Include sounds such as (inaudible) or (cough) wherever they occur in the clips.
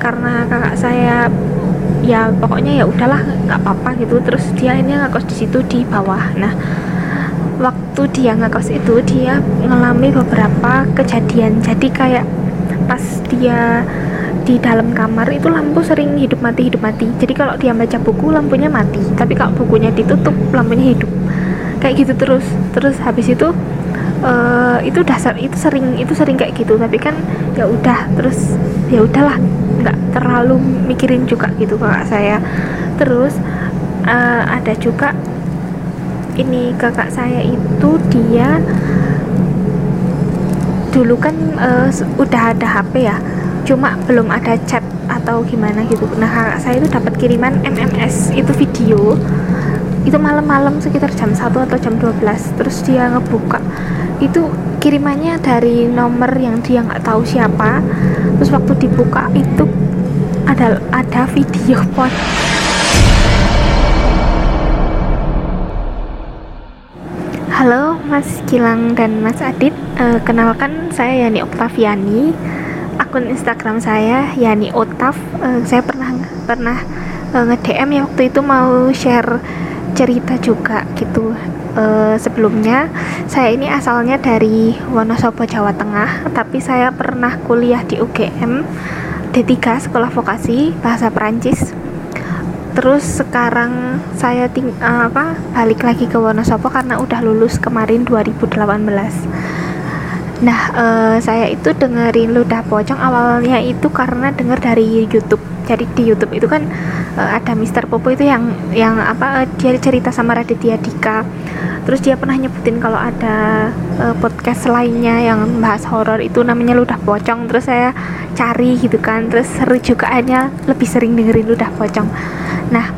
karena kakak saya ya pokoknya ya udahlah nggak apa-apa gitu. Terus dia ini ngekos di situ di bawah. Nah waktu dia ngekos itu dia mengalami beberapa kejadian. Jadi kayak pas dia di dalam kamar itu lampu sering hidup mati hidup mati. Jadi kalau dia baca buku lampunya mati. Tapi kalau bukunya ditutup lampunya hidup. Kayak gitu terus. Terus habis itu uh, itu dasar itu sering itu sering kayak gitu. Tapi kan ya udah terus ya udahlah nggak terlalu mikirin juga gitu kakak saya. Terus uh, ada juga ini kakak saya itu dia dulu kan uh, udah ada HP ya cuma belum ada chat atau gimana gitu. Nah kakak saya itu dapat kiriman MMS itu video. Itu malam-malam sekitar jam 1 atau jam 12 terus dia ngebuka. Itu kirimannya dari nomor yang dia nggak tahu siapa terus waktu dibuka itu ada ada video pot. Halo Mas Gilang dan Mas Adit. Uh, Kenalkan saya Yani Oktaviani. Akun Instagram saya Yani Otaf uh, Saya pernah pernah uh, nge-DM ya waktu itu mau share cerita juga gitu. Uh, Sebelumnya saya ini asalnya dari Wonosobo Jawa Tengah Tapi saya pernah kuliah di UGM D3 Sekolah Vokasi Bahasa Perancis. Terus sekarang saya ting uh, apa balik lagi ke Wonosobo karena udah lulus kemarin 2018 nah uh, saya itu dengerin ludah pocong awalnya itu karena denger dari YouTube. Jadi di YouTube itu kan uh, ada Mister Popo itu yang yang apa uh, dia cerita sama Raditya Dika. Terus dia pernah nyebutin kalau ada uh, podcast lainnya yang bahas horor itu namanya ludah pocong. Terus saya cari gitu kan. Terus seru juga hanya lebih sering dengerin ludah pocong. Nah,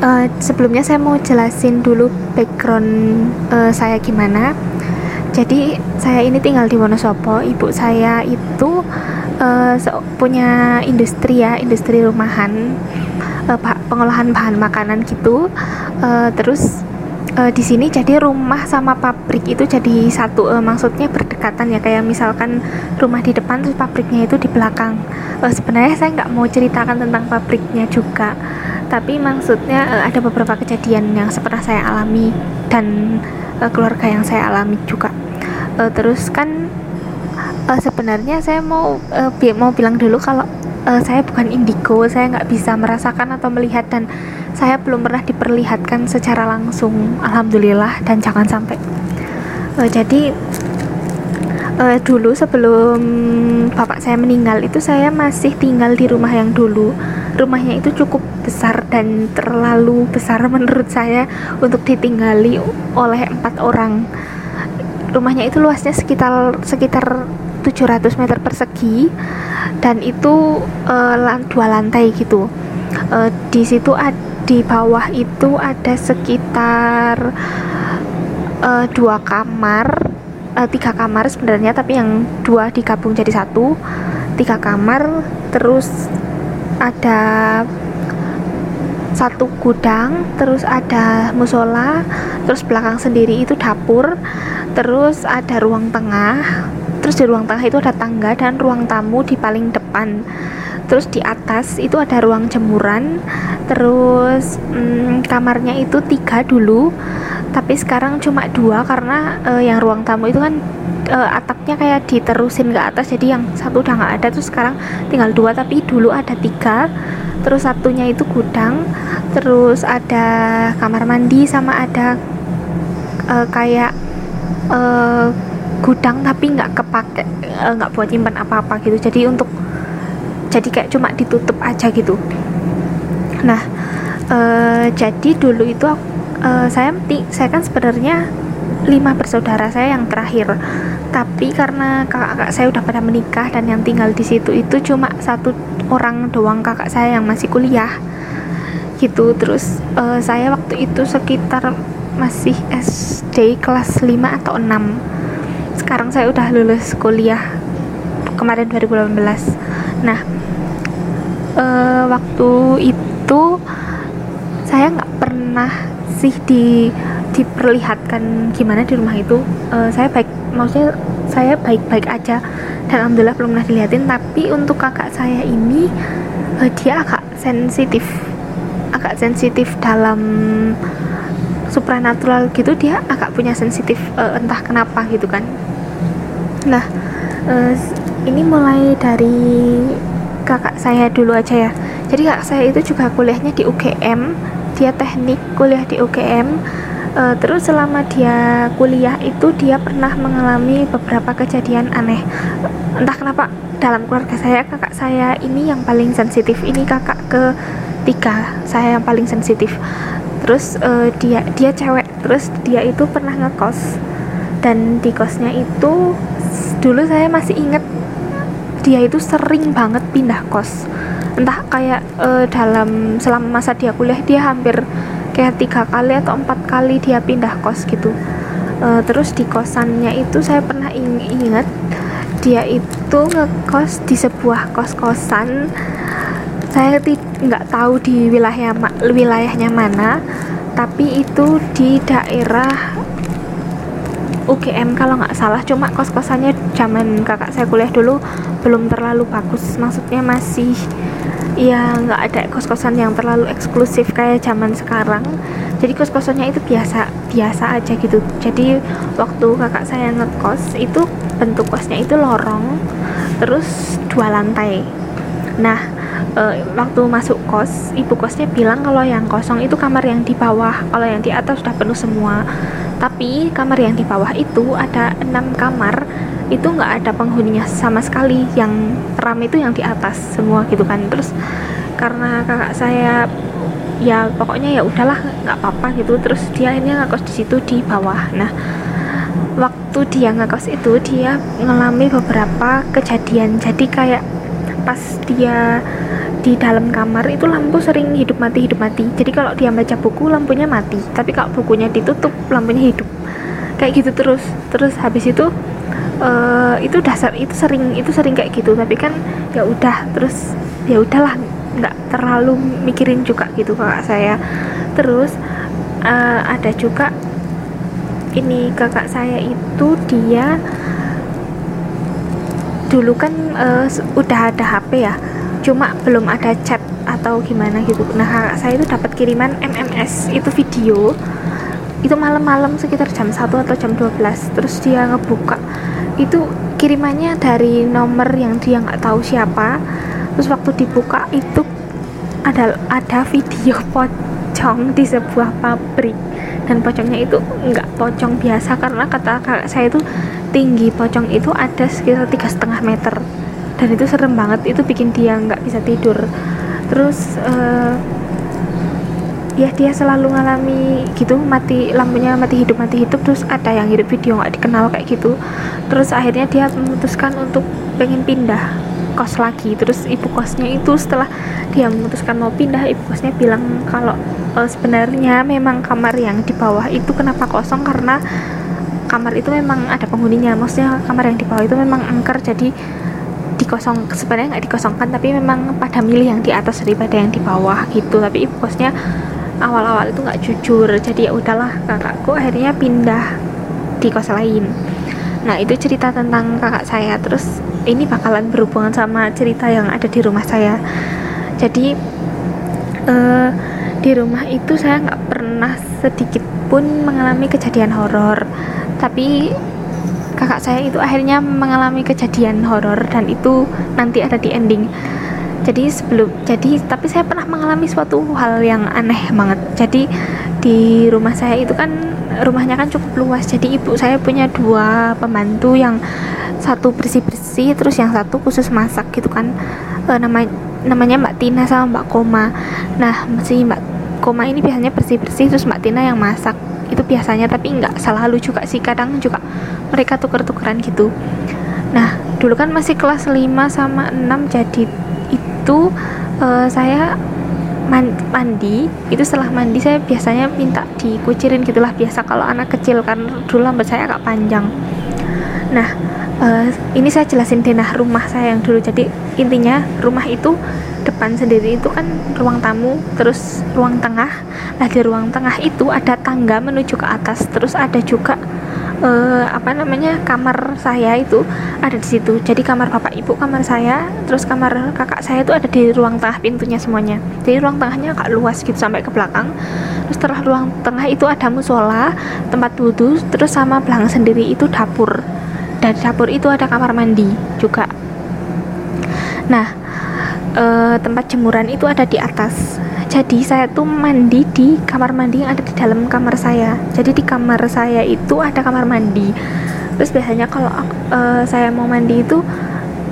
uh, sebelumnya saya mau jelasin dulu background uh, saya gimana. Jadi saya ini tinggal di Wonosobo. Ibu saya itu uh, punya industri ya, industri rumahan, uh, pengolahan bahan makanan gitu. Uh, terus uh, di sini jadi rumah sama pabrik itu jadi satu uh, maksudnya berdekatan ya kayak misalkan rumah di depan terus pabriknya itu di belakang uh, sebenarnya saya nggak mau ceritakan tentang pabriknya juga tapi maksudnya uh, ada beberapa kejadian yang pernah saya alami dan keluarga yang saya alami juga uh, terus kan uh, sebenarnya saya mau uh, mau bilang dulu kalau uh, saya bukan indigo saya nggak bisa merasakan atau melihat dan saya belum pernah diperlihatkan secara langsung alhamdulillah dan jangan sampai. Uh, jadi uh, dulu sebelum bapak saya meninggal itu saya masih tinggal di rumah yang dulu. Rumahnya itu cukup besar dan terlalu besar (laughs) menurut saya untuk ditinggali oleh empat orang rumahnya itu luasnya sekitar sekitar 700 meter persegi dan itu uh, dua lantai gitu. Uh, di situ ad, di bawah itu ada sekitar uh, dua kamar uh, tiga kamar sebenarnya tapi yang dua digabung jadi satu tiga kamar terus ada satu gudang terus ada musola terus belakang sendiri itu dapur terus ada ruang tengah. Terus di ruang tengah itu ada tangga dan ruang tamu di paling depan. Terus di atas itu ada ruang jemuran. Terus hmm, kamarnya itu tiga dulu. Tapi sekarang cuma dua karena uh, yang ruang tamu itu kan uh, atapnya kayak diterusin ke atas. Jadi yang satu udah nggak ada. Terus sekarang tinggal dua tapi dulu ada tiga. Terus satunya itu gudang. Terus ada kamar mandi sama ada uh, kayak uh, gudang tapi nggak kepake nggak uh, buat nyimpan apa-apa gitu. Jadi untuk jadi kayak cuma ditutup aja gitu. Nah uh, jadi dulu itu aku uh, saya saya kan sebenarnya lima bersaudara saya yang terakhir. Tapi karena kakak-kakak saya udah pada menikah dan yang tinggal di situ itu cuma satu orang doang kakak saya yang masih kuliah gitu. Terus uh, saya waktu itu sekitar masih SD kelas 5 atau 6 sekarang saya udah lulus kuliah kemarin 2018 nah uh, waktu itu saya nggak pernah sih di diperlihatkan gimana di rumah itu. Uh, saya baik maksudnya saya baik-baik aja. Dan alhamdulillah belum pernah dilihatin. Tapi untuk kakak saya ini uh, dia agak sensitif. Agak sensitif dalam supranatural gitu dia agak punya sensitif uh, entah kenapa gitu kan. Nah uh, ini mulai dari kakak saya dulu aja ya. Jadi kakak saya itu juga kuliahnya di UGM dia teknik kuliah di UGM uh, terus selama dia kuliah itu dia pernah mengalami beberapa kejadian aneh. Entah kenapa dalam keluarga saya kakak saya ini yang paling sensitif. Ini kakak ketiga saya yang paling sensitif terus uh, dia dia cewek. Terus dia itu pernah ngekos. Dan di kosnya itu dulu saya masih inget dia itu sering banget pindah kos. Entah kayak uh, dalam selama masa dia kuliah dia hampir kayak tiga kali atau empat kali dia pindah kos gitu. Uh, terus di kosannya itu saya pernah ing inget dia itu ngekos di sebuah kos-kosan saya nggak tahu di wilayah wilayahnya mana tapi itu di daerah UGM kalau nggak salah. Cuma kos-kosannya zaman kakak saya kuliah dulu belum terlalu bagus. Maksudnya masih ya nggak ada kos-kosan yang terlalu eksklusif kayak zaman sekarang. Jadi kos-kosannya itu biasa biasa aja gitu. Jadi waktu kakak saya ngekos itu bentuk kosnya itu lorong terus dua lantai. Nah e, waktu masuk kos ibu kosnya bilang kalau yang kosong itu kamar yang di bawah. Kalau yang di atas sudah penuh semua. Tapi kamar yang di bawah itu ada enam kamar. Itu nggak ada penghuninya sama sekali. Yang ram itu yang di atas semua gitu kan. Terus karena kakak saya ya pokoknya ya udahlah nggak apa-apa gitu. Terus dia akhirnya ngekos di situ di bawah. Nah waktu dia ngekos itu dia mengalami beberapa kejadian. Jadi kayak pas dia di dalam kamar itu lampu sering hidup mati hidup mati. Jadi kalau dia baca buku lampunya mati. Tapi kalau bukunya ditutup lampunya hidup. Kayak gitu terus. Terus habis itu uh, itu dasar itu sering itu sering kayak gitu. Tapi kan ya udah terus ya udahlah nggak terlalu mikirin juga gitu kakak saya. Terus uh, ada juga ini kakak saya itu dia dulu kan uh, udah ada HP ya cuma belum ada chat atau gimana gitu. Nah kakak saya itu dapat kiriman MMS itu video. Itu malam-malam sekitar jam 1 atau jam 12 terus dia ngebuka. Itu kirimannya dari nomor yang dia nggak tahu siapa. Terus waktu dibuka itu ada ada video (laughs) pocong di sebuah pabrik. Dan pocongnya itu nggak pocong biasa karena kata kakak saya itu tinggi. Pocong itu ada sekitar tiga setengah meter dan itu serem banget itu bikin dia nggak bisa tidur. Terus uh, ya dia selalu ngalami gitu mati lampunya mati hidup mati hidup terus ada yang hidup video nggak dikenal kayak gitu. Terus akhirnya dia memutuskan untuk pengen pindah kos lagi. Terus ibu kosnya itu setelah dia memutuskan mau pindah ibu kosnya bilang kalau uh, sebenarnya memang kamar yang di bawah itu kenapa kosong? Karena kamar itu memang ada penghuninya. Maksudnya kamar yang di bawah itu memang angker jadi dikosong sebenarnya nggak dikosongkan tapi memang pada milih yang di atas daripada yang di bawah gitu. Tapi ibu kosnya awal-awal itu nggak jujur jadi ya udahlah kakakku akhirnya pindah di kos lain. Nah itu cerita tentang kakak saya. Terus ini bakalan berhubungan sama cerita yang ada di rumah saya. Jadi uh, di rumah itu saya nggak pernah sedikit pun mengalami kejadian horor. Tapi kakak saya itu akhirnya mengalami kejadian horor dan itu nanti ada di ending. Jadi sebelum jadi tapi saya pernah mengalami suatu hal yang aneh banget. Jadi di rumah saya itu kan rumahnya kan cukup luas. Jadi ibu saya punya dua pembantu yang satu bersih bersih terus yang satu khusus masak gitu kan. E, nama namanya Mbak Tina sama Mbak Koma. Nah si Mbak Koma ini biasanya bersih bersih terus Mbak Tina yang masak itu biasanya tapi nggak selalu juga sih. Kadang juga mereka tuker-tukeran gitu. Nah dulu kan masih kelas 5 sama 6 jadi itu uh, saya mandi. Itu setelah mandi saya biasanya minta dikucirin gitulah. Biasa kalau anak kecil kan dulu lambat saya agak panjang. Nah uh, ini saya jelasin denah rumah saya yang dulu. Jadi intinya rumah itu depan sendiri itu kan ruang tamu terus ruang tengah. Nah di ruang tengah itu ada tangga menuju ke atas. Terus ada juga uh, apa namanya kamar saya itu ada di situ. Jadi kamar bapak ibu kamar saya terus kamar kakak saya itu ada di ruang tengah pintunya semuanya. Jadi ruang tengahnya agak luas gitu sampai ke belakang. Terus setelah ruang tengah itu ada musola tempat wudhu terus sama belakang sendiri itu dapur. Dan dapur itu ada kamar mandi juga. Nah uh, tempat jemuran itu ada di atas. Jadi saya tuh mandi di kamar mandi yang ada di dalam kamar saya. Jadi di kamar saya itu ada kamar mandi. Terus biasanya kalau uh, saya mau mandi itu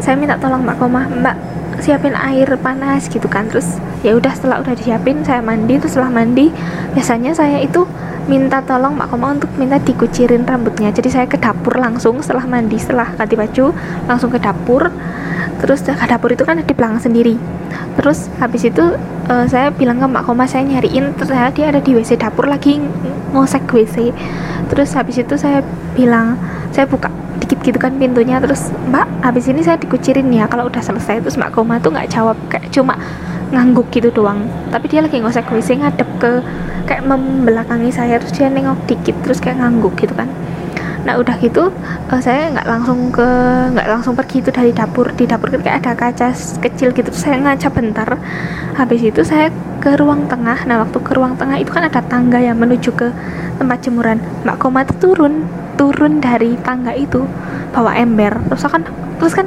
saya minta tolong mbak koma mbak siapin air panas gitu kan. Terus ya udah setelah udah disiapin saya mandi. Terus setelah mandi biasanya saya itu minta tolong mbak koma untuk minta dikucirin rambutnya. Jadi saya ke dapur langsung setelah mandi setelah ganti baju langsung ke dapur terus dapur itu kan di belakang sendiri. Terus habis itu uh, saya bilang ke mbak koma saya nyariin. Ternyata dia ada di WC dapur lagi ngosek WC terus habis itu saya bilang saya buka dikit gitu kan pintunya. Terus mbak habis ini saya dikucirin ya. Kalau udah selesai. Terus mbak koma tuh nggak jawab kayak cuma ngangguk gitu doang. Tapi dia lagi ngosek WC ngadep ke kayak membelakangi saya. Terus dia nengok dikit terus kayak ngangguk gitu kan nah udah gitu uh, saya nggak langsung ke nggak langsung pergi itu dari dapur. Di dapur kan kayak ada kaca kecil gitu. Saya ngaca bentar. Habis itu saya ke ruang tengah. Nah waktu ke ruang tengah itu kan ada tangga yang menuju ke tempat jemuran. Mbak koma tuh turun turun dari tangga itu bawa ember. Terus kan terus kan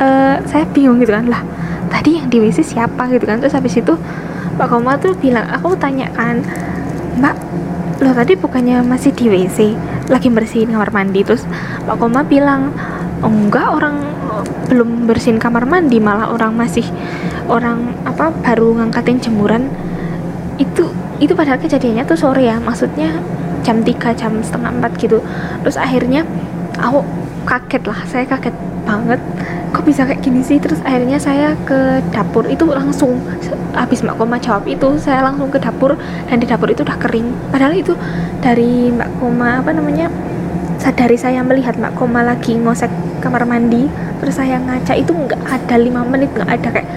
uh, saya bingung gitu kan. Lah tadi yang di WC siapa gitu kan. Terus habis itu mbak koma tuh bilang aku tanya kan mbak lo tadi bukannya masih di WC lagi bersihin kamar mandi terus Pak Koma bilang enggak orang belum bersihin kamar mandi malah orang masih orang apa baru ngangkatin jemuran. Itu itu padahal kejadiannya tuh sore ya maksudnya jam 3 jam setengah 4 gitu. Terus akhirnya aku kaget lah saya kaget banget kok bisa kayak gini sih? Terus akhirnya saya ke dapur itu langsung habis Mbak Koma jawab itu saya langsung ke dapur dan di dapur itu udah kering. Padahal itu dari Mbak Koma apa namanya sadari saya melihat Mbak Koma lagi ngosek kamar mandi terus saya ngaca itu nggak ada lima menit nggak ada kayak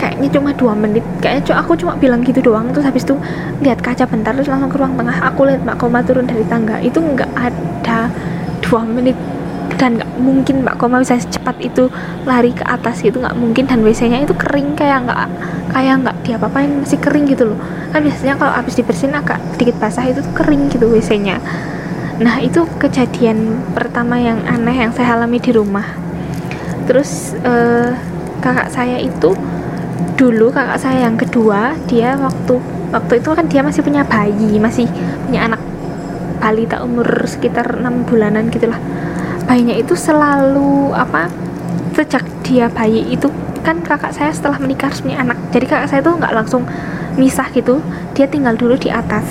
kayaknya cuma dua menit. Kayaknya aku cuma bilang gitu doang terus habis itu lihat kaca bentar terus langsung ke ruang tengah aku lihat Mbak Koma turun dari tangga. Itu nggak ada dua menit dan nggak mungkin Mbak Koma bisa secepat itu lari ke atas gitu nggak mungkin. Dan WC-nya itu kering kayak nggak kayak nggak diapa-apain masih kering gitu loh. Kan biasanya kalau habis dibersihin agak sedikit basah itu tuh kering gitu WC-nya nah itu kejadian pertama yang aneh yang saya alami di rumah. Terus uh, kakak saya itu dulu kakak saya yang kedua dia waktu waktu itu kan dia masih punya bayi masih punya anak balita umur sekitar enam bulanan gitulah bayinya itu selalu apa sejak dia bayi itu kan kakak saya setelah menikah harus punya anak. Jadi kakak saya tuh nggak langsung misah gitu. Dia tinggal dulu di atas.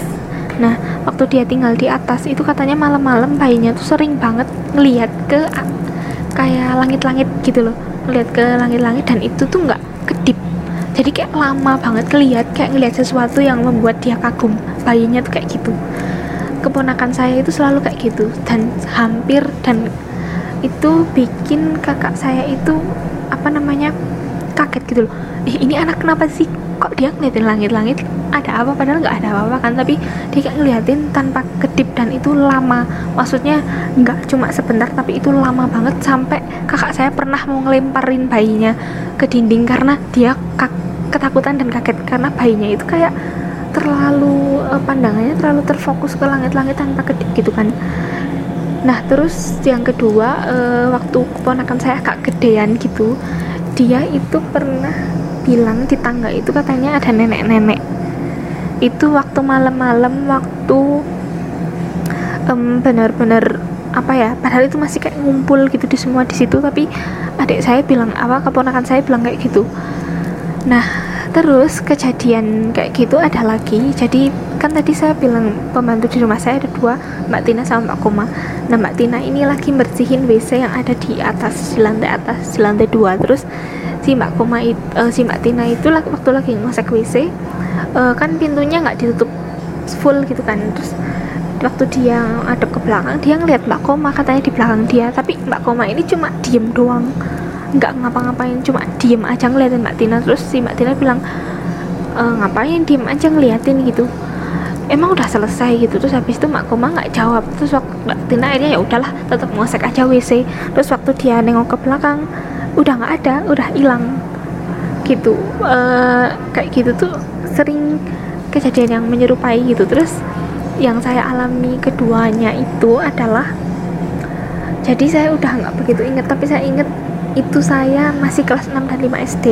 Nah waktu dia tinggal di atas itu katanya malam-malam bayinya tuh sering banget ngelihat ke kayak langit-langit gitu loh. Ngelihat ke langit-langit dan itu tuh nggak kedip. Jadi kayak lama banget ngelihat kayak ngelihat sesuatu yang membuat dia kagum. Bayinya tuh kayak gitu. Keponakan saya itu selalu kayak gitu. Dan hampir dan itu bikin kakak saya itu apa namanya kaget gitu loh. Eh, ini anak kenapa sih? Kok dia ngeliatin langit-langit? Ada apa? Padahal nggak ada apa-apa kan tapi dia kayak ngeliatin tanpa kedip dan itu lama. Maksudnya nggak cuma sebentar tapi itu lama banget sampai kakak saya pernah mau ngelemparin bayinya ke dinding karena dia ketakutan dan kaget. Karena bayinya itu kayak terlalu uh, pandangannya terlalu terfokus ke langit-langit tanpa kedip gitu kan nah terus yang kedua uh, waktu keponakan saya agak gedean gitu dia itu pernah bilang di tangga itu katanya ada nenek-nenek. Itu waktu malam-malam waktu um, benar-benar apa ya padahal itu masih kayak ngumpul gitu di semua di situ tapi adik saya bilang apa keponakan saya bilang kayak gitu. Nah terus kejadian kayak gitu ada lagi. Jadi kan tadi saya bilang pembantu di rumah saya ada dua Mbak Tina sama Mbak Koma nah Mbak Tina ini lagi bersihin WC yang ada di atas di lantai atas di lantai dua. Terus si Mbak Koma itu uh, eh, si Mbak Tina itu waktu lagi ngosek WC uh, kan pintunya nggak ditutup full gitu kan. Terus waktu dia ada ke belakang dia ngeliat Mbak Koma katanya di belakang dia. Tapi Mbak Koma ini cuma diem doang. Nggak ngapa-ngapain cuma diem aja ngeliatin Mbak Tina. Terus si Mbak Tina bilang e, ngapain diem aja ngeliatin? gitu emang udah selesai gitu. Terus habis itu mak koma nggak jawab. Terus waktu mbak Tina akhirnya ya udahlah tetap ngosek aja WC terus waktu dia nengok ke belakang udah nggak ada udah hilang. Gitu. Uh, kayak gitu tuh sering kejadian yang menyerupai gitu. Terus yang saya alami keduanya itu adalah jadi saya udah nggak begitu inget tapi saya inget itu saya masih kelas 6 dan 5 SD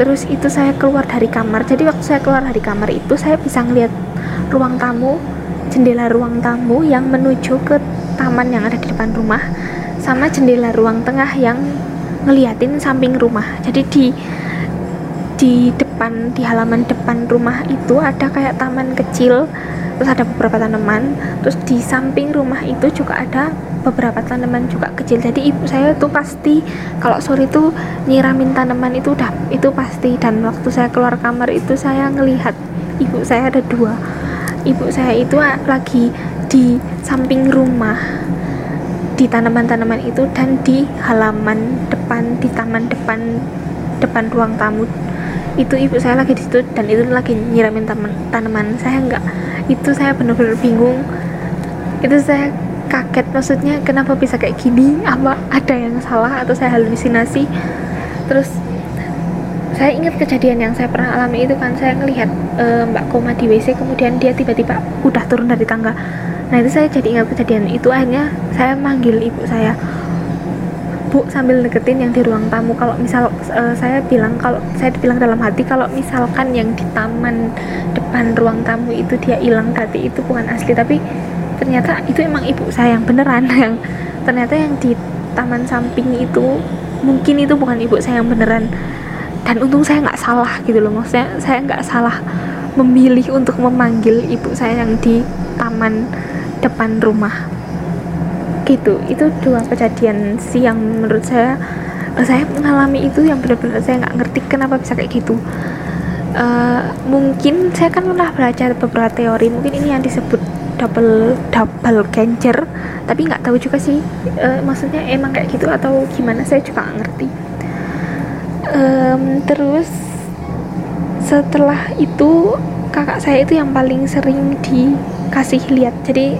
terus itu saya keluar dari kamar. Jadi waktu saya keluar dari kamar itu saya bisa ngeliat ruang tamu jendela ruang tamu yang menuju ke taman yang ada di depan rumah sama jendela ruang tengah yang ngeliatin samping rumah. Jadi di di depan di halaman depan rumah itu ada kayak taman kecil terus ada beberapa tanaman. Terus di samping rumah itu juga ada beberapa tanaman juga kecil. Jadi ibu saya tuh pasti kalau sore itu nyiramin tanaman itu udah itu pasti. Dan waktu saya keluar kamar itu saya ngelihat ibu saya ada dua. Ibu saya itu lagi di samping rumah di tanaman-tanaman itu dan di halaman depan di taman depan depan ruang tamu itu ibu saya lagi di situ dan itu lagi nyiramin taman tanaman. Saya enggak itu saya benar-benar bingung. Itu saya kaget maksudnya kenapa bisa kayak gini? Apa ada yang salah atau saya halusinasi? Terus saya ingat kejadian yang saya pernah alami itu kan saya ngelihat e, Mbak Koma di WC kemudian dia tiba-tiba udah turun dari tangga. Nah itu saya jadi ingat kejadian itu. Akhirnya saya manggil ibu saya bu sambil deketin yang di ruang tamu. Kalau misal uh, saya bilang kalau saya bilang dalam hati kalau misalkan yang di taman depan ruang tamu itu dia hilang berarti itu bukan asli. Tapi ternyata itu emang ibu saya yang beneran (laughs) yang ternyata yang di taman samping itu mungkin itu bukan ibu saya yang beneran. Dan untung saya nggak salah gitu loh. Maksudnya saya nggak salah memilih untuk memanggil ibu saya yang di taman depan rumah gitu. Itu dua kejadian sih yang menurut saya uh, saya mengalami itu yang benar-benar saya nggak ngerti kenapa bisa kayak gitu. Uh, mungkin saya kan pernah belajar beberapa teori mungkin ini yang disebut double double cancer tapi nggak tahu juga sih uh, maksudnya emang kayak gitu atau gimana saya juga nggak ngerti. Um, terus setelah itu kakak saya itu yang paling sering dikasih lihat. Jadi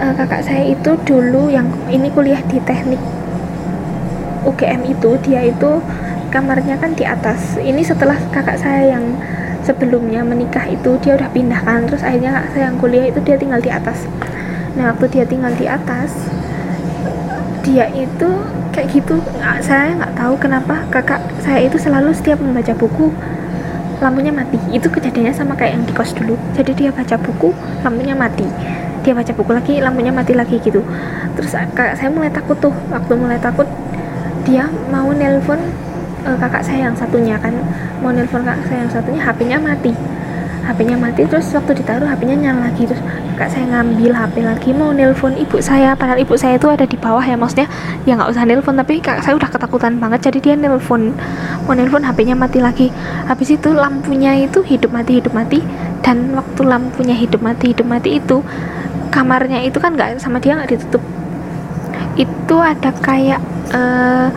uh, kakak saya itu dulu yang ini kuliah di teknik UGM itu dia itu kamarnya kan di atas. Ini setelah kakak saya yang sebelumnya menikah itu dia udah pindahkan terus akhirnya kakak saya yang kuliah itu dia tinggal di atas. Nah waktu dia tinggal di atas dia itu kayak gitu. Saya nggak tahu kenapa kakak saya itu selalu setiap membaca buku lampunya mati. Itu kejadiannya sama kayak yang di kos dulu. Jadi dia baca buku lampunya mati dia baca buku lagi lampunya mati lagi gitu. Terus kakak saya mulai takut tuh. Waktu mulai takut dia mau nelpon uh, kakak saya yang satunya kan. Mau nelpon kakak saya yang satunya HP-nya mati. HP-nya mati terus waktu ditaruh HP-nya nyala lagi. Terus kakak saya ngambil HP lagi mau nelpon ibu saya. Padahal ibu saya itu ada di bawah ya maksudnya ya nggak usah nelpon. Tapi kakak saya udah ketakutan banget jadi dia nelpon. Mau nelpon HP-nya mati lagi. Habis itu lampunya itu hidup mati hidup mati. Dan waktu lampunya hidup mati hidup mati itu kamarnya itu kan nggak sama dia nggak ditutup. Itu ada kayak uh,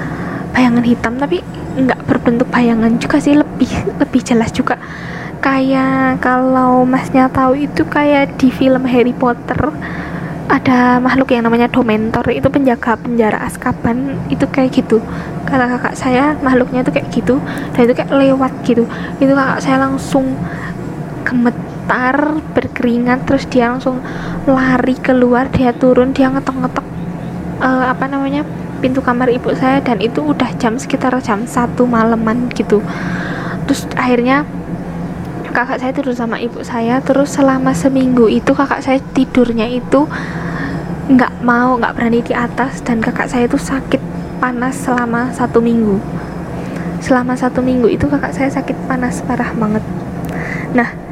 bayangan hitam tapi nggak berbentuk bayangan juga sih lebih lebih jelas juga. Kayak kalau masnya tahu itu kayak di film Harry Potter ada makhluk yang namanya Dementor itu penjaga penjara Azkaban itu kayak gitu. Kata kakak saya makhluknya itu kayak gitu dan itu kayak lewat gitu. Itu kakak saya langsung gemet gemetar berkeringat terus dia langsung lari keluar dia turun dia ngetok-ngetok uh, apa namanya pintu kamar ibu saya dan itu udah jam sekitar jam satu malaman gitu. Terus akhirnya kakak saya tidur sama ibu saya terus selama seminggu itu kakak saya tidurnya itu nggak mau nggak berani di atas dan kakak saya itu sakit panas selama satu minggu. Selama satu minggu itu kakak saya sakit panas parah banget. Nah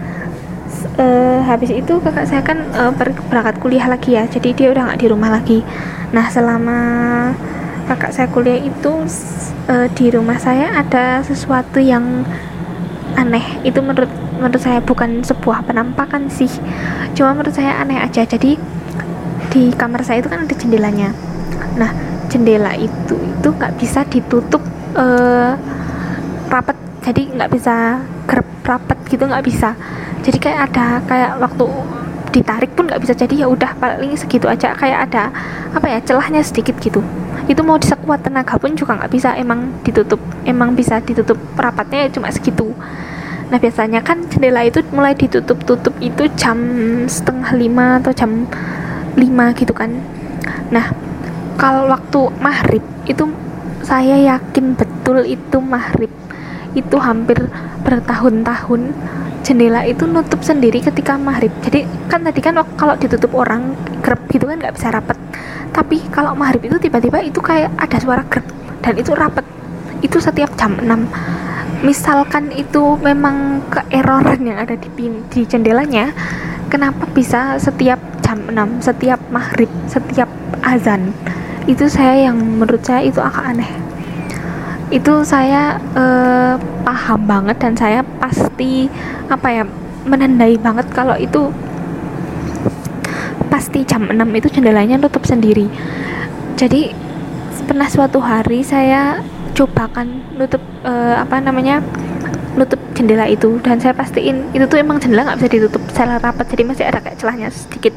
uh, habis itu kakak saya kan uh, berangkat kuliah lagi ya jadi dia udah nggak di rumah lagi. Nah selama kakak saya kuliah itu uh, di rumah saya ada sesuatu yang aneh. Itu menurut menurut saya bukan sebuah penampakan sih. Cuma menurut saya aneh aja. Jadi di kamar saya itu kan ada jendelanya. Nah jendela itu itu nggak bisa ditutup uh, rapet. Jadi nggak bisa gerep rapet gitu nggak bisa jadi kayak ada kayak waktu ditarik pun nggak bisa jadi ya udah paling segitu aja. Kayak ada apa ya celahnya sedikit gitu. Itu mau disekuat tenaga pun juga nggak bisa emang ditutup emang bisa ditutup rapatnya cuma segitu. Nah biasanya kan jendela itu mulai ditutup-tutup itu jam setengah lima atau jam lima gitu kan. Nah kalau waktu maghrib itu saya yakin betul itu maghrib. Itu hampir bertahun-tahun jendela itu nutup sendiri ketika maghrib. Jadi kan tadi kan kalau ditutup orang grep gitu kan nggak bisa rapet. Tapi kalau maghrib itu tiba-tiba itu kayak ada suara grep dan itu rapet. Itu setiap jam 6 misalkan itu memang keeroran yang ada di, di jendelanya kenapa bisa setiap jam 6 setiap maghrib setiap azan? Itu saya yang menurut saya itu agak aneh itu saya uh, paham banget dan saya pasti apa ya menandai banget kalau itu pasti jam 6 itu jendelanya tutup sendiri. Jadi pernah suatu hari saya cobakan nutup uh, apa namanya nutup jendela itu dan saya pastiin itu tuh emang jendela nggak bisa ditutup saya rapat jadi masih ada kayak celahnya sedikit.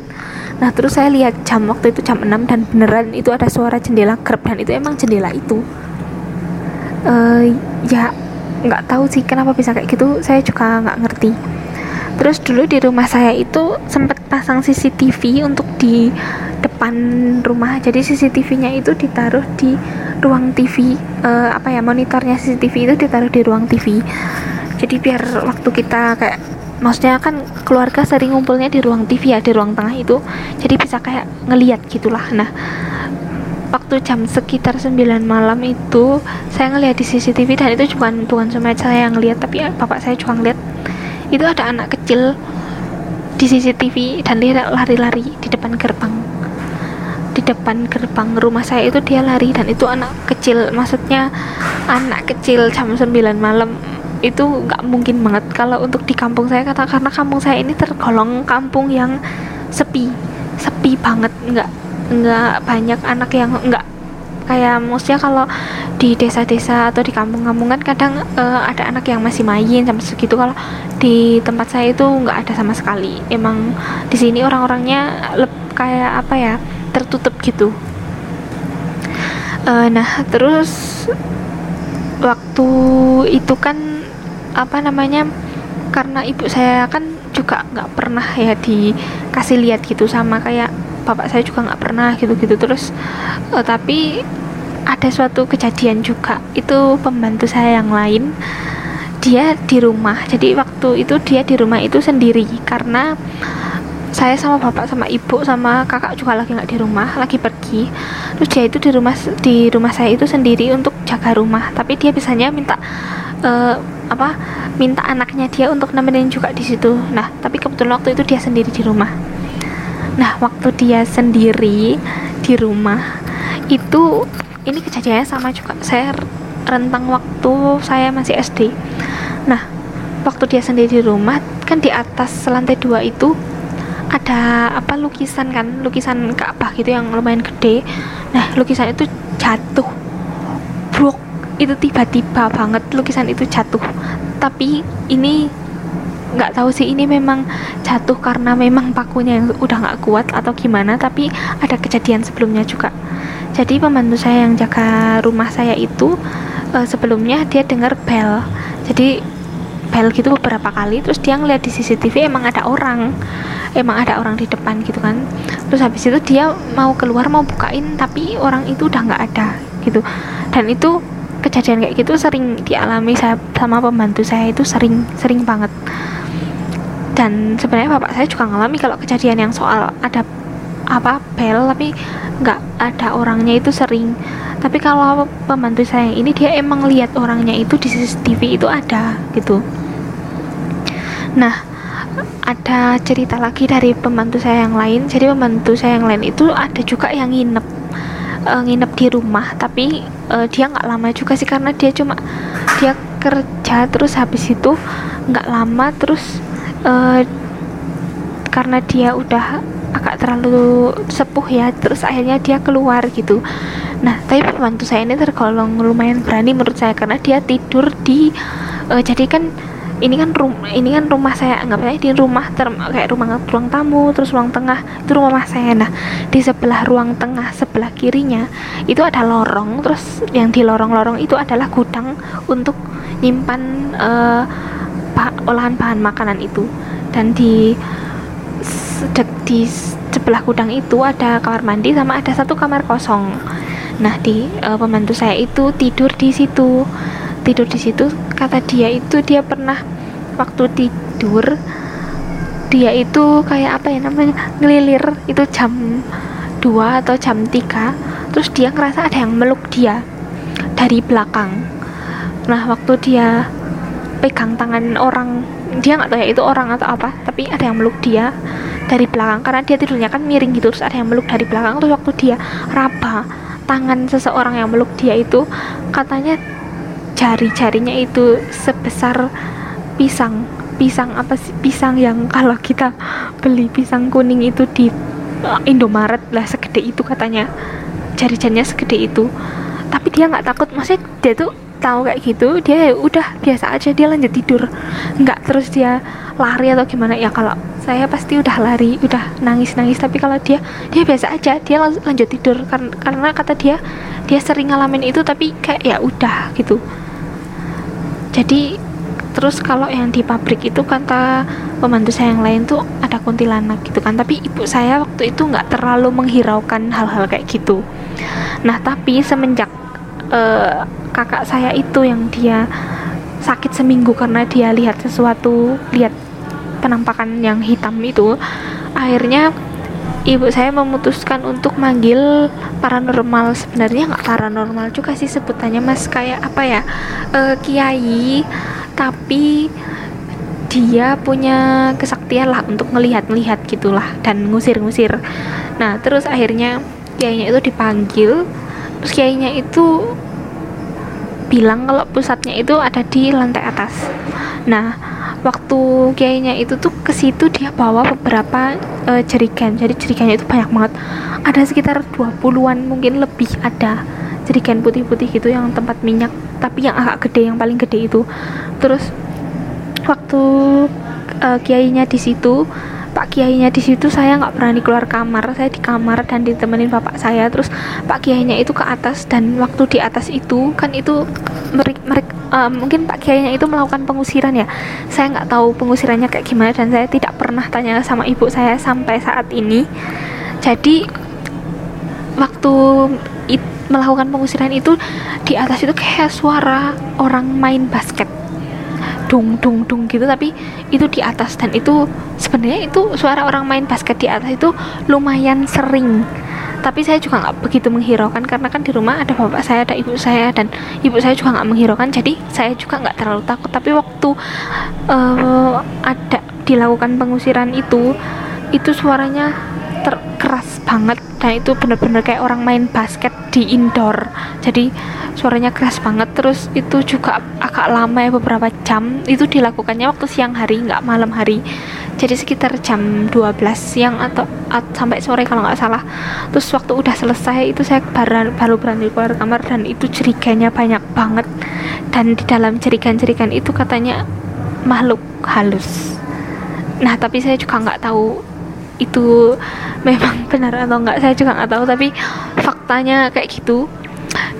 Nah terus saya lihat jam waktu itu jam 6 dan beneran itu ada suara jendela grep dan itu emang jendela itu uh, ya nggak tahu sih kenapa bisa kayak gitu. Saya juga nggak ngerti. Terus dulu di rumah saya itu sempat pasang CCTV untuk di depan rumah. Jadi CCTV-nya itu ditaruh di ruang TV uh, eh, apa ya monitornya CCTV itu ditaruh di ruang TV jadi biar waktu kita kayak maksudnya kan keluarga sering ngumpulnya di ruang TV ya di ruang tengah itu. Jadi bisa kayak ngeliat gitulah. Nah waktu jam sekitar 9 malam itu saya ngeliat di CCTV dan itu bukan bukan cuma saya yang ngeliat tapi ya, bapak saya juga ngeliat itu ada anak kecil di CCTV dan dia lari-lari di depan gerbang. Di depan gerbang rumah saya itu dia lari dan itu anak kecil maksudnya anak kecil jam 9 malam itu nggak mungkin banget. Kalau untuk di kampung saya kata karena kampung saya ini tergolong kampung yang sepi sepi banget nggak nggak banyak anak yang nggak kayak maksudnya kalau di desa-desa atau di kampung-kampung kan kadang uh, ada anak yang masih main sama segitu. Kalau di tempat saya itu nggak ada sama sekali. Emang di sini orang-orangnya kayak apa ya tertutup gitu. Uh, nah terus waktu itu kan apa namanya karena ibu saya kan juga nggak pernah ya dikasih lihat gitu sama kayak bapak saya juga nggak pernah gitu-gitu terus. Uh, tapi ada suatu kejadian juga itu pembantu saya yang lain dia di rumah. Jadi waktu itu dia di rumah itu sendiri karena saya sama bapak sama ibu sama kakak juga lagi nggak di rumah lagi pergi. Terus dia itu di rumah di rumah saya itu sendiri untuk jaga rumah. Tapi dia biasanya minta uh, apa minta anaknya dia untuk nemenin juga di situ. Nah tapi kebetulan waktu itu dia sendiri di rumah nah waktu dia sendiri di rumah itu ini kejadiannya sama juga. Saya rentang waktu saya masih SD nah waktu dia sendiri di rumah kan di atas lantai dua itu ada apa lukisan kan? Lukisan Ka'bah gitu yang lumayan gede. Nah lukisan itu jatuh. Brok. Itu tiba-tiba banget lukisan itu jatuh. Tapi ini nggak tahu sih ini memang jatuh karena memang pakunya yang udah nggak kuat atau gimana tapi ada kejadian sebelumnya juga. Jadi pembantu saya yang jaga rumah saya itu uh, sebelumnya dia dengar bel. Jadi bel gitu beberapa kali terus dia ngeliat di CCTV emang ada orang emang ada orang di depan gitu kan. Terus habis itu dia mau keluar mau bukain tapi orang itu udah nggak ada gitu. Dan itu kejadian kayak gitu sering dialami saya sama pembantu saya itu sering sering banget dan sebenarnya bapak saya juga ngalami kalau kejadian yang soal ada apa bel tapi nggak ada orangnya itu sering. Tapi kalau pembantu saya ini dia emang lihat orangnya itu di CCTV itu ada gitu. Nah ada cerita lagi dari pembantu saya yang lain. Jadi pembantu saya yang lain itu ada juga yang nginep uh, nginep di rumah. Tapi uh, dia nggak lama juga sih karena dia cuma dia kerja terus habis itu nggak lama terus uh, karena dia udah agak terlalu sepuh ya terus akhirnya dia keluar gitu. Nah tapi pembantu saya ini tergolong lumayan berani menurut saya karena dia tidur di uh, jadi kan ini kan rumah ini kan rumah saya anggap aja di rumah ter kayak rumah ruang tamu terus ruang tengah itu rumah saya. Nah di sebelah ruang tengah sebelah kirinya itu ada lorong terus yang di lorong-lorong itu adalah gudang untuk nyimpan uh, olahan bahan makanan itu. Dan di di sebelah gudang itu ada kamar mandi sama ada satu kamar kosong. Nah di uh, pembantu saya itu tidur di situ. Tidur di situ kata dia itu dia pernah waktu tidur dia itu kayak apa ya namanya ngelilir. Itu jam 2 atau jam 3 terus dia ngerasa ada yang meluk dia dari belakang. Nah waktu dia pegang tangan orang. Dia nggak tahu ya itu orang atau apa tapi ada yang meluk dia dari belakang. Karena dia tidurnya kan miring gitu terus ada yang meluk dari belakang. Terus waktu dia raba tangan seseorang yang meluk dia itu katanya jari-jarinya itu sebesar pisang. Pisang apa sih? Pisang yang kalau kita beli pisang kuning itu di uh, Indomaret lah segede itu katanya. Jari-jarinya segede itu. Tapi dia nggak takut. Maksudnya dia tuh tahu kayak gitu dia ya udah biasa aja dia lanjut tidur. Nggak terus dia lari atau gimana. Ya kalau saya pasti udah lari udah nangis nangis tapi kalau dia dia biasa aja dia lanjut tidur. Karena karena kata dia dia sering ngalamin itu tapi kayak ya udah gitu. Jadi terus kalau yang di pabrik itu kata pembantu saya yang lain tuh ada kuntilanak gitu kan. Tapi ibu saya waktu itu nggak terlalu menghiraukan hal-hal kayak gitu. Nah tapi semenjak uh, kakak saya itu yang dia sakit seminggu karena dia lihat sesuatu lihat penampakan yang hitam itu. Akhirnya ibu saya memutuskan untuk manggil paranormal. Sebenarnya nggak paranormal juga sih sebutannya mas. Kayak apa ya? Uh, kiai tapi dia punya kesaktian lah untuk melihat-melihat gitulah dan ngusir-ngusir. Nah terus akhirnya kiainya itu dipanggil terus kiainya itu bilang kalau pusatnya itu ada di lantai atas. Nah waktu kiainya itu tuh ke situ dia bawa beberapa uh, jerigen. Jadi jerigennya itu banyak banget. Ada sekitar 20-an mungkin lebih ada jerigen putih-putih gitu yang tempat minyak tapi yang agak gede yang paling gede itu. Terus waktu uh, kiainya di situ Pak Kiainya di situ saya nggak berani keluar kamar. Saya di kamar dan ditemenin bapak saya. Terus Pak Kiainya itu ke atas dan waktu di atas itu kan itu mereka mereka uh, mungkin Pak Kiainya itu melakukan pengusiran ya. Saya nggak tahu pengusirannya kayak gimana dan saya tidak pernah tanya sama ibu saya sampai saat ini. Jadi waktu it, melakukan pengusiran itu di atas itu kayak suara orang main basket dung dung dung gitu tapi itu di atas. Dan itu sebenarnya itu suara orang main basket di atas itu lumayan sering. Tapi saya juga nggak begitu menghiraukan karena kan di rumah ada bapak saya ada ibu saya dan ibu saya juga nggak menghiraukan. Jadi saya juga nggak terlalu takut. Tapi waktu uh, ada dilakukan pengusiran itu itu suaranya terkeras banget. Dan itu bener-bener kayak orang main basket di indoor. Jadi suaranya keras banget. Terus itu juga agak lama ya beberapa jam. Itu dilakukannya waktu siang hari nggak malam hari. Jadi sekitar jam 12 siang atau at, sampai sore kalau nggak salah. Terus waktu udah selesai itu saya baru, baru berani keluar kamar. Dan itu ceriganya banyak banget. Dan di dalam jerigan-jerigan itu katanya makhluk halus. Nah tapi saya juga nggak tahu itu memang (laughs) benar atau enggak saya juga nggak tahu tapi faktanya kayak gitu.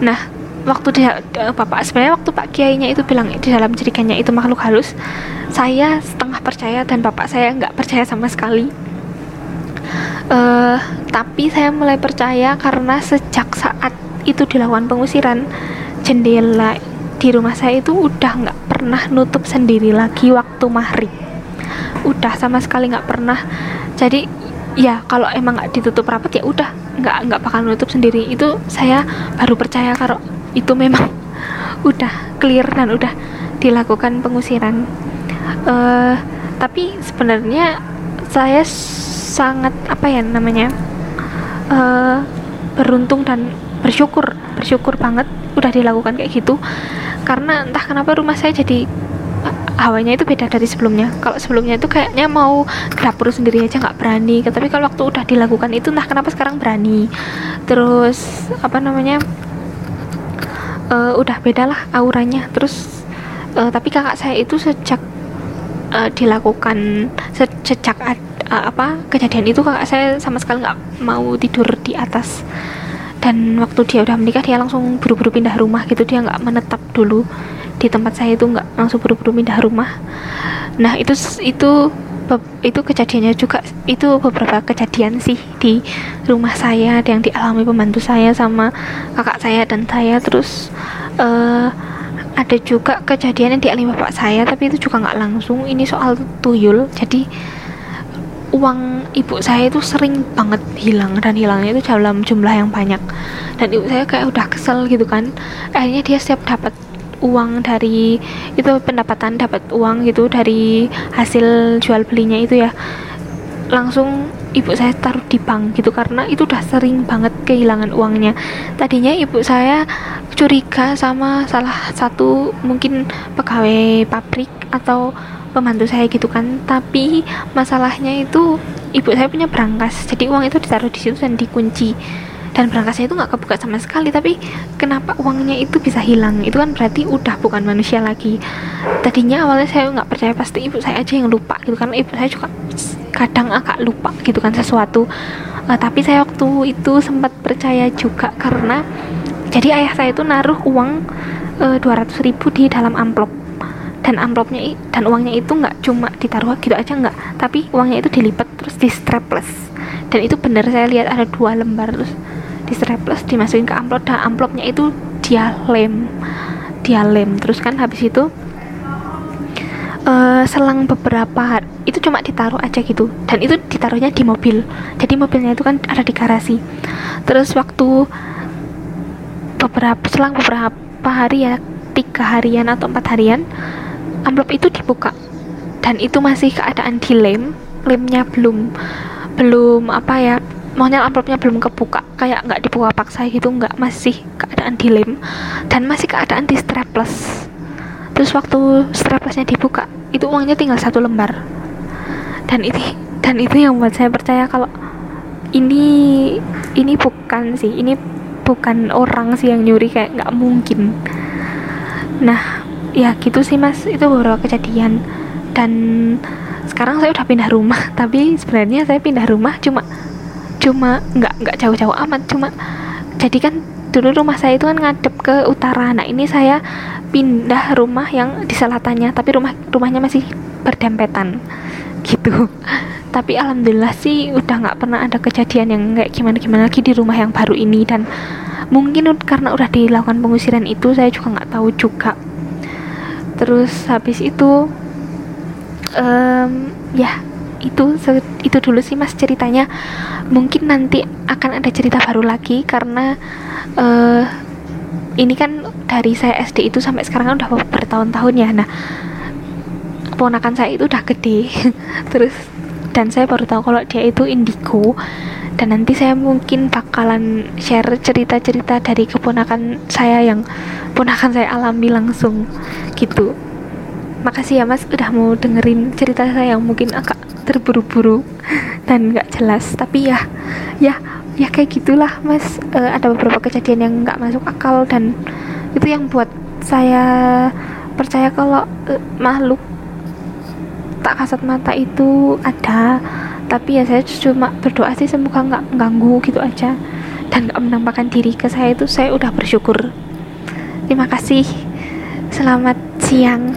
Nah waktu dia bapak sebenarnya waktu pak kiainya itu bilang di dalam jerikannya itu makhluk halus saya setengah percaya dan bapak saya nggak percaya sama sekali. Uh, tapi saya mulai percaya karena sejak saat itu dilakukan pengusiran jendela di rumah saya itu udah nggak pernah nutup sendiri lagi waktu maghrib. Udah sama sekali nggak pernah jadi ya kalau emang nggak ditutup rapat ya udah nggak nggak bakal nutup sendiri. Itu saya baru percaya kalau itu memang (laughs) udah clear dan udah dilakukan pengusiran. Uh, tapi sebenarnya saya sangat apa ya namanya uh, beruntung dan bersyukur bersyukur banget udah dilakukan kayak gitu. Karena entah kenapa rumah saya jadi hawanya itu beda dari sebelumnya. Kalau sebelumnya itu kayaknya mau dapur sendiri aja nggak berani. Tapi kalau waktu udah dilakukan itu entah kenapa sekarang berani. Terus apa namanya uh, udah beda lah auranya. Terus uh, tapi kakak saya itu sejak uh, dilakukan se sejak uh, apa kejadian itu kakak saya sama sekali nggak mau tidur di atas. Dan waktu dia udah menikah dia langsung buru-buru pindah rumah gitu. Dia nggak menetap dulu di tempat saya itu nggak langsung buru-buru pindah rumah. Nah itu itu itu kejadiannya juga itu beberapa kejadian sih di rumah saya yang dialami pembantu saya sama kakak saya dan saya. Terus uh, ada juga kejadian yang dialami bapak saya tapi itu juga nggak langsung. Ini soal tuyul jadi uang ibu saya itu sering banget hilang dan hilangnya itu dalam jumlah yang banyak. Dan ibu saya kayak udah kesel gitu kan. Akhirnya dia setiap dapat uang dari itu pendapatan dapat uang gitu dari hasil jual belinya itu ya. Langsung ibu saya taruh di bank gitu karena itu udah sering banget kehilangan uangnya. Tadinya ibu saya curiga sama salah satu mungkin pegawai pabrik atau pembantu saya gitu kan. Tapi masalahnya itu ibu saya punya berangkas jadi uang itu ditaruh di situ dan dikunci dan berangkasnya itu nggak kebuka sama sekali tapi kenapa uangnya itu bisa hilang? Itu kan berarti udah bukan manusia lagi. Tadinya awalnya saya nggak percaya pasti ibu saya aja yang lupa gitu karena ibu saya juga kadang agak lupa gitu kan sesuatu. Uh, tapi saya waktu itu sempat percaya juga karena jadi ayah saya itu naruh uang uh, eh, 200 ribu di dalam amplop. Dan amplopnya dan uangnya itu nggak cuma ditaruh gitu aja nggak tapi uangnya itu dilipat terus di strapless. Dan itu benar saya lihat ada dua lembar terus di strapless dimasukin ke amplop dan amplopnya itu dia lem dia lem. Terus kan habis itu uh, selang beberapa hari itu cuma ditaruh aja gitu. Dan itu ditaruhnya di mobil. Jadi mobilnya itu kan ada di garasi. Terus waktu beberapa selang beberapa hari ya tiga harian atau empat harian amplop itu dibuka. Dan itu masih keadaan di lem lemnya belum belum apa ya maunya amplopnya belum kebuka kayak nggak dibuka paksa gitu nggak masih keadaan dilem dan masih keadaan di strapless. Terus waktu straplessnya dibuka itu uangnya tinggal satu lembar. Dan ini dan itu yang buat saya percaya kalau ini ini bukan sih ini bukan orang sih yang nyuri kayak nggak mungkin. Nah ya gitu sih mas. Itu beberapa kejadian. Dan sekarang saya udah pindah rumah (laughs) tapi sebenarnya saya pindah rumah cuma cuma nggak nggak jauh-jauh amat. Cuma jadi kan dulu rumah saya itu kan ngadep ke utara. Nah ini saya pindah rumah yang di selatannya tapi rumah rumahnya masih berdempetan gitu. (laughs) Tapi alhamdulillah sih udah nggak pernah ada kejadian yang kayak gimana gimana lagi di rumah yang baru ini. Dan mungkin karena udah dilakukan pengusiran itu saya juga nggak tahu juga. Terus habis itu um, ya itu itu dulu sih mas ceritanya. Mungkin nanti akan ada cerita baru lagi karena uh, ini kan dari saya SD itu sampai sekarang kan udah bertahun-tahun ya. Nah ponakan saya itu udah gede. (laughs) Terus dan saya baru tahu kalau dia itu indigo. Dan nanti saya mungkin bakalan share cerita-cerita dari keponakan saya yang ponakan saya alami langsung gitu. Makasih ya mas udah mau dengerin cerita saya yang mungkin agak terburu-buru dan nggak jelas. Tapi ya ya ya kayak gitulah mas. Uh, ada beberapa kejadian yang nggak masuk akal dan itu yang buat saya percaya kalau uh, makhluk tak kasat mata itu ada. Tapi ya saya cuma berdoa sih semoga nggak ganggu gitu aja dan nggak menampakkan diri ke saya itu saya udah bersyukur. Terima kasih. Selamat siang